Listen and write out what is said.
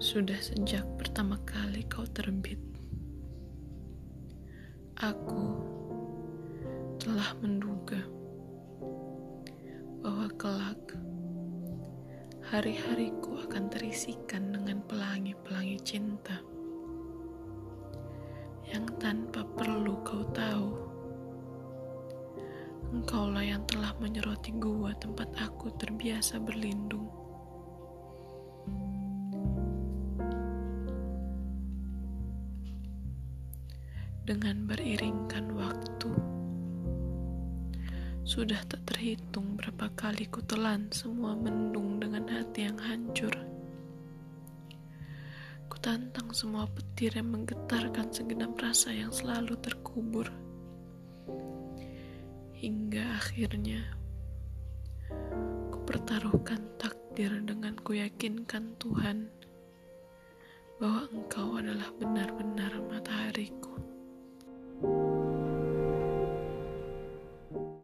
Sudah sejak pertama kali kau terbit, aku telah menduga bahwa kelak hari-hariku akan terisikan dengan pelangi-pelangi cinta yang tanpa perlu kau tahu. Engkaulah yang telah menyeroti gua tempat aku terbiasa berlindung. Dengan beriringkan waktu. Sudah tak terhitung berapa kali ku telan semua mendung dengan hati yang hancur. Ku tantang semua petir yang menggetarkan segenap rasa yang selalu terkubur. Hingga akhirnya ku pertaruhkan takdir dengan ku yakinkan Tuhan bahwa engkau adalah benar-benar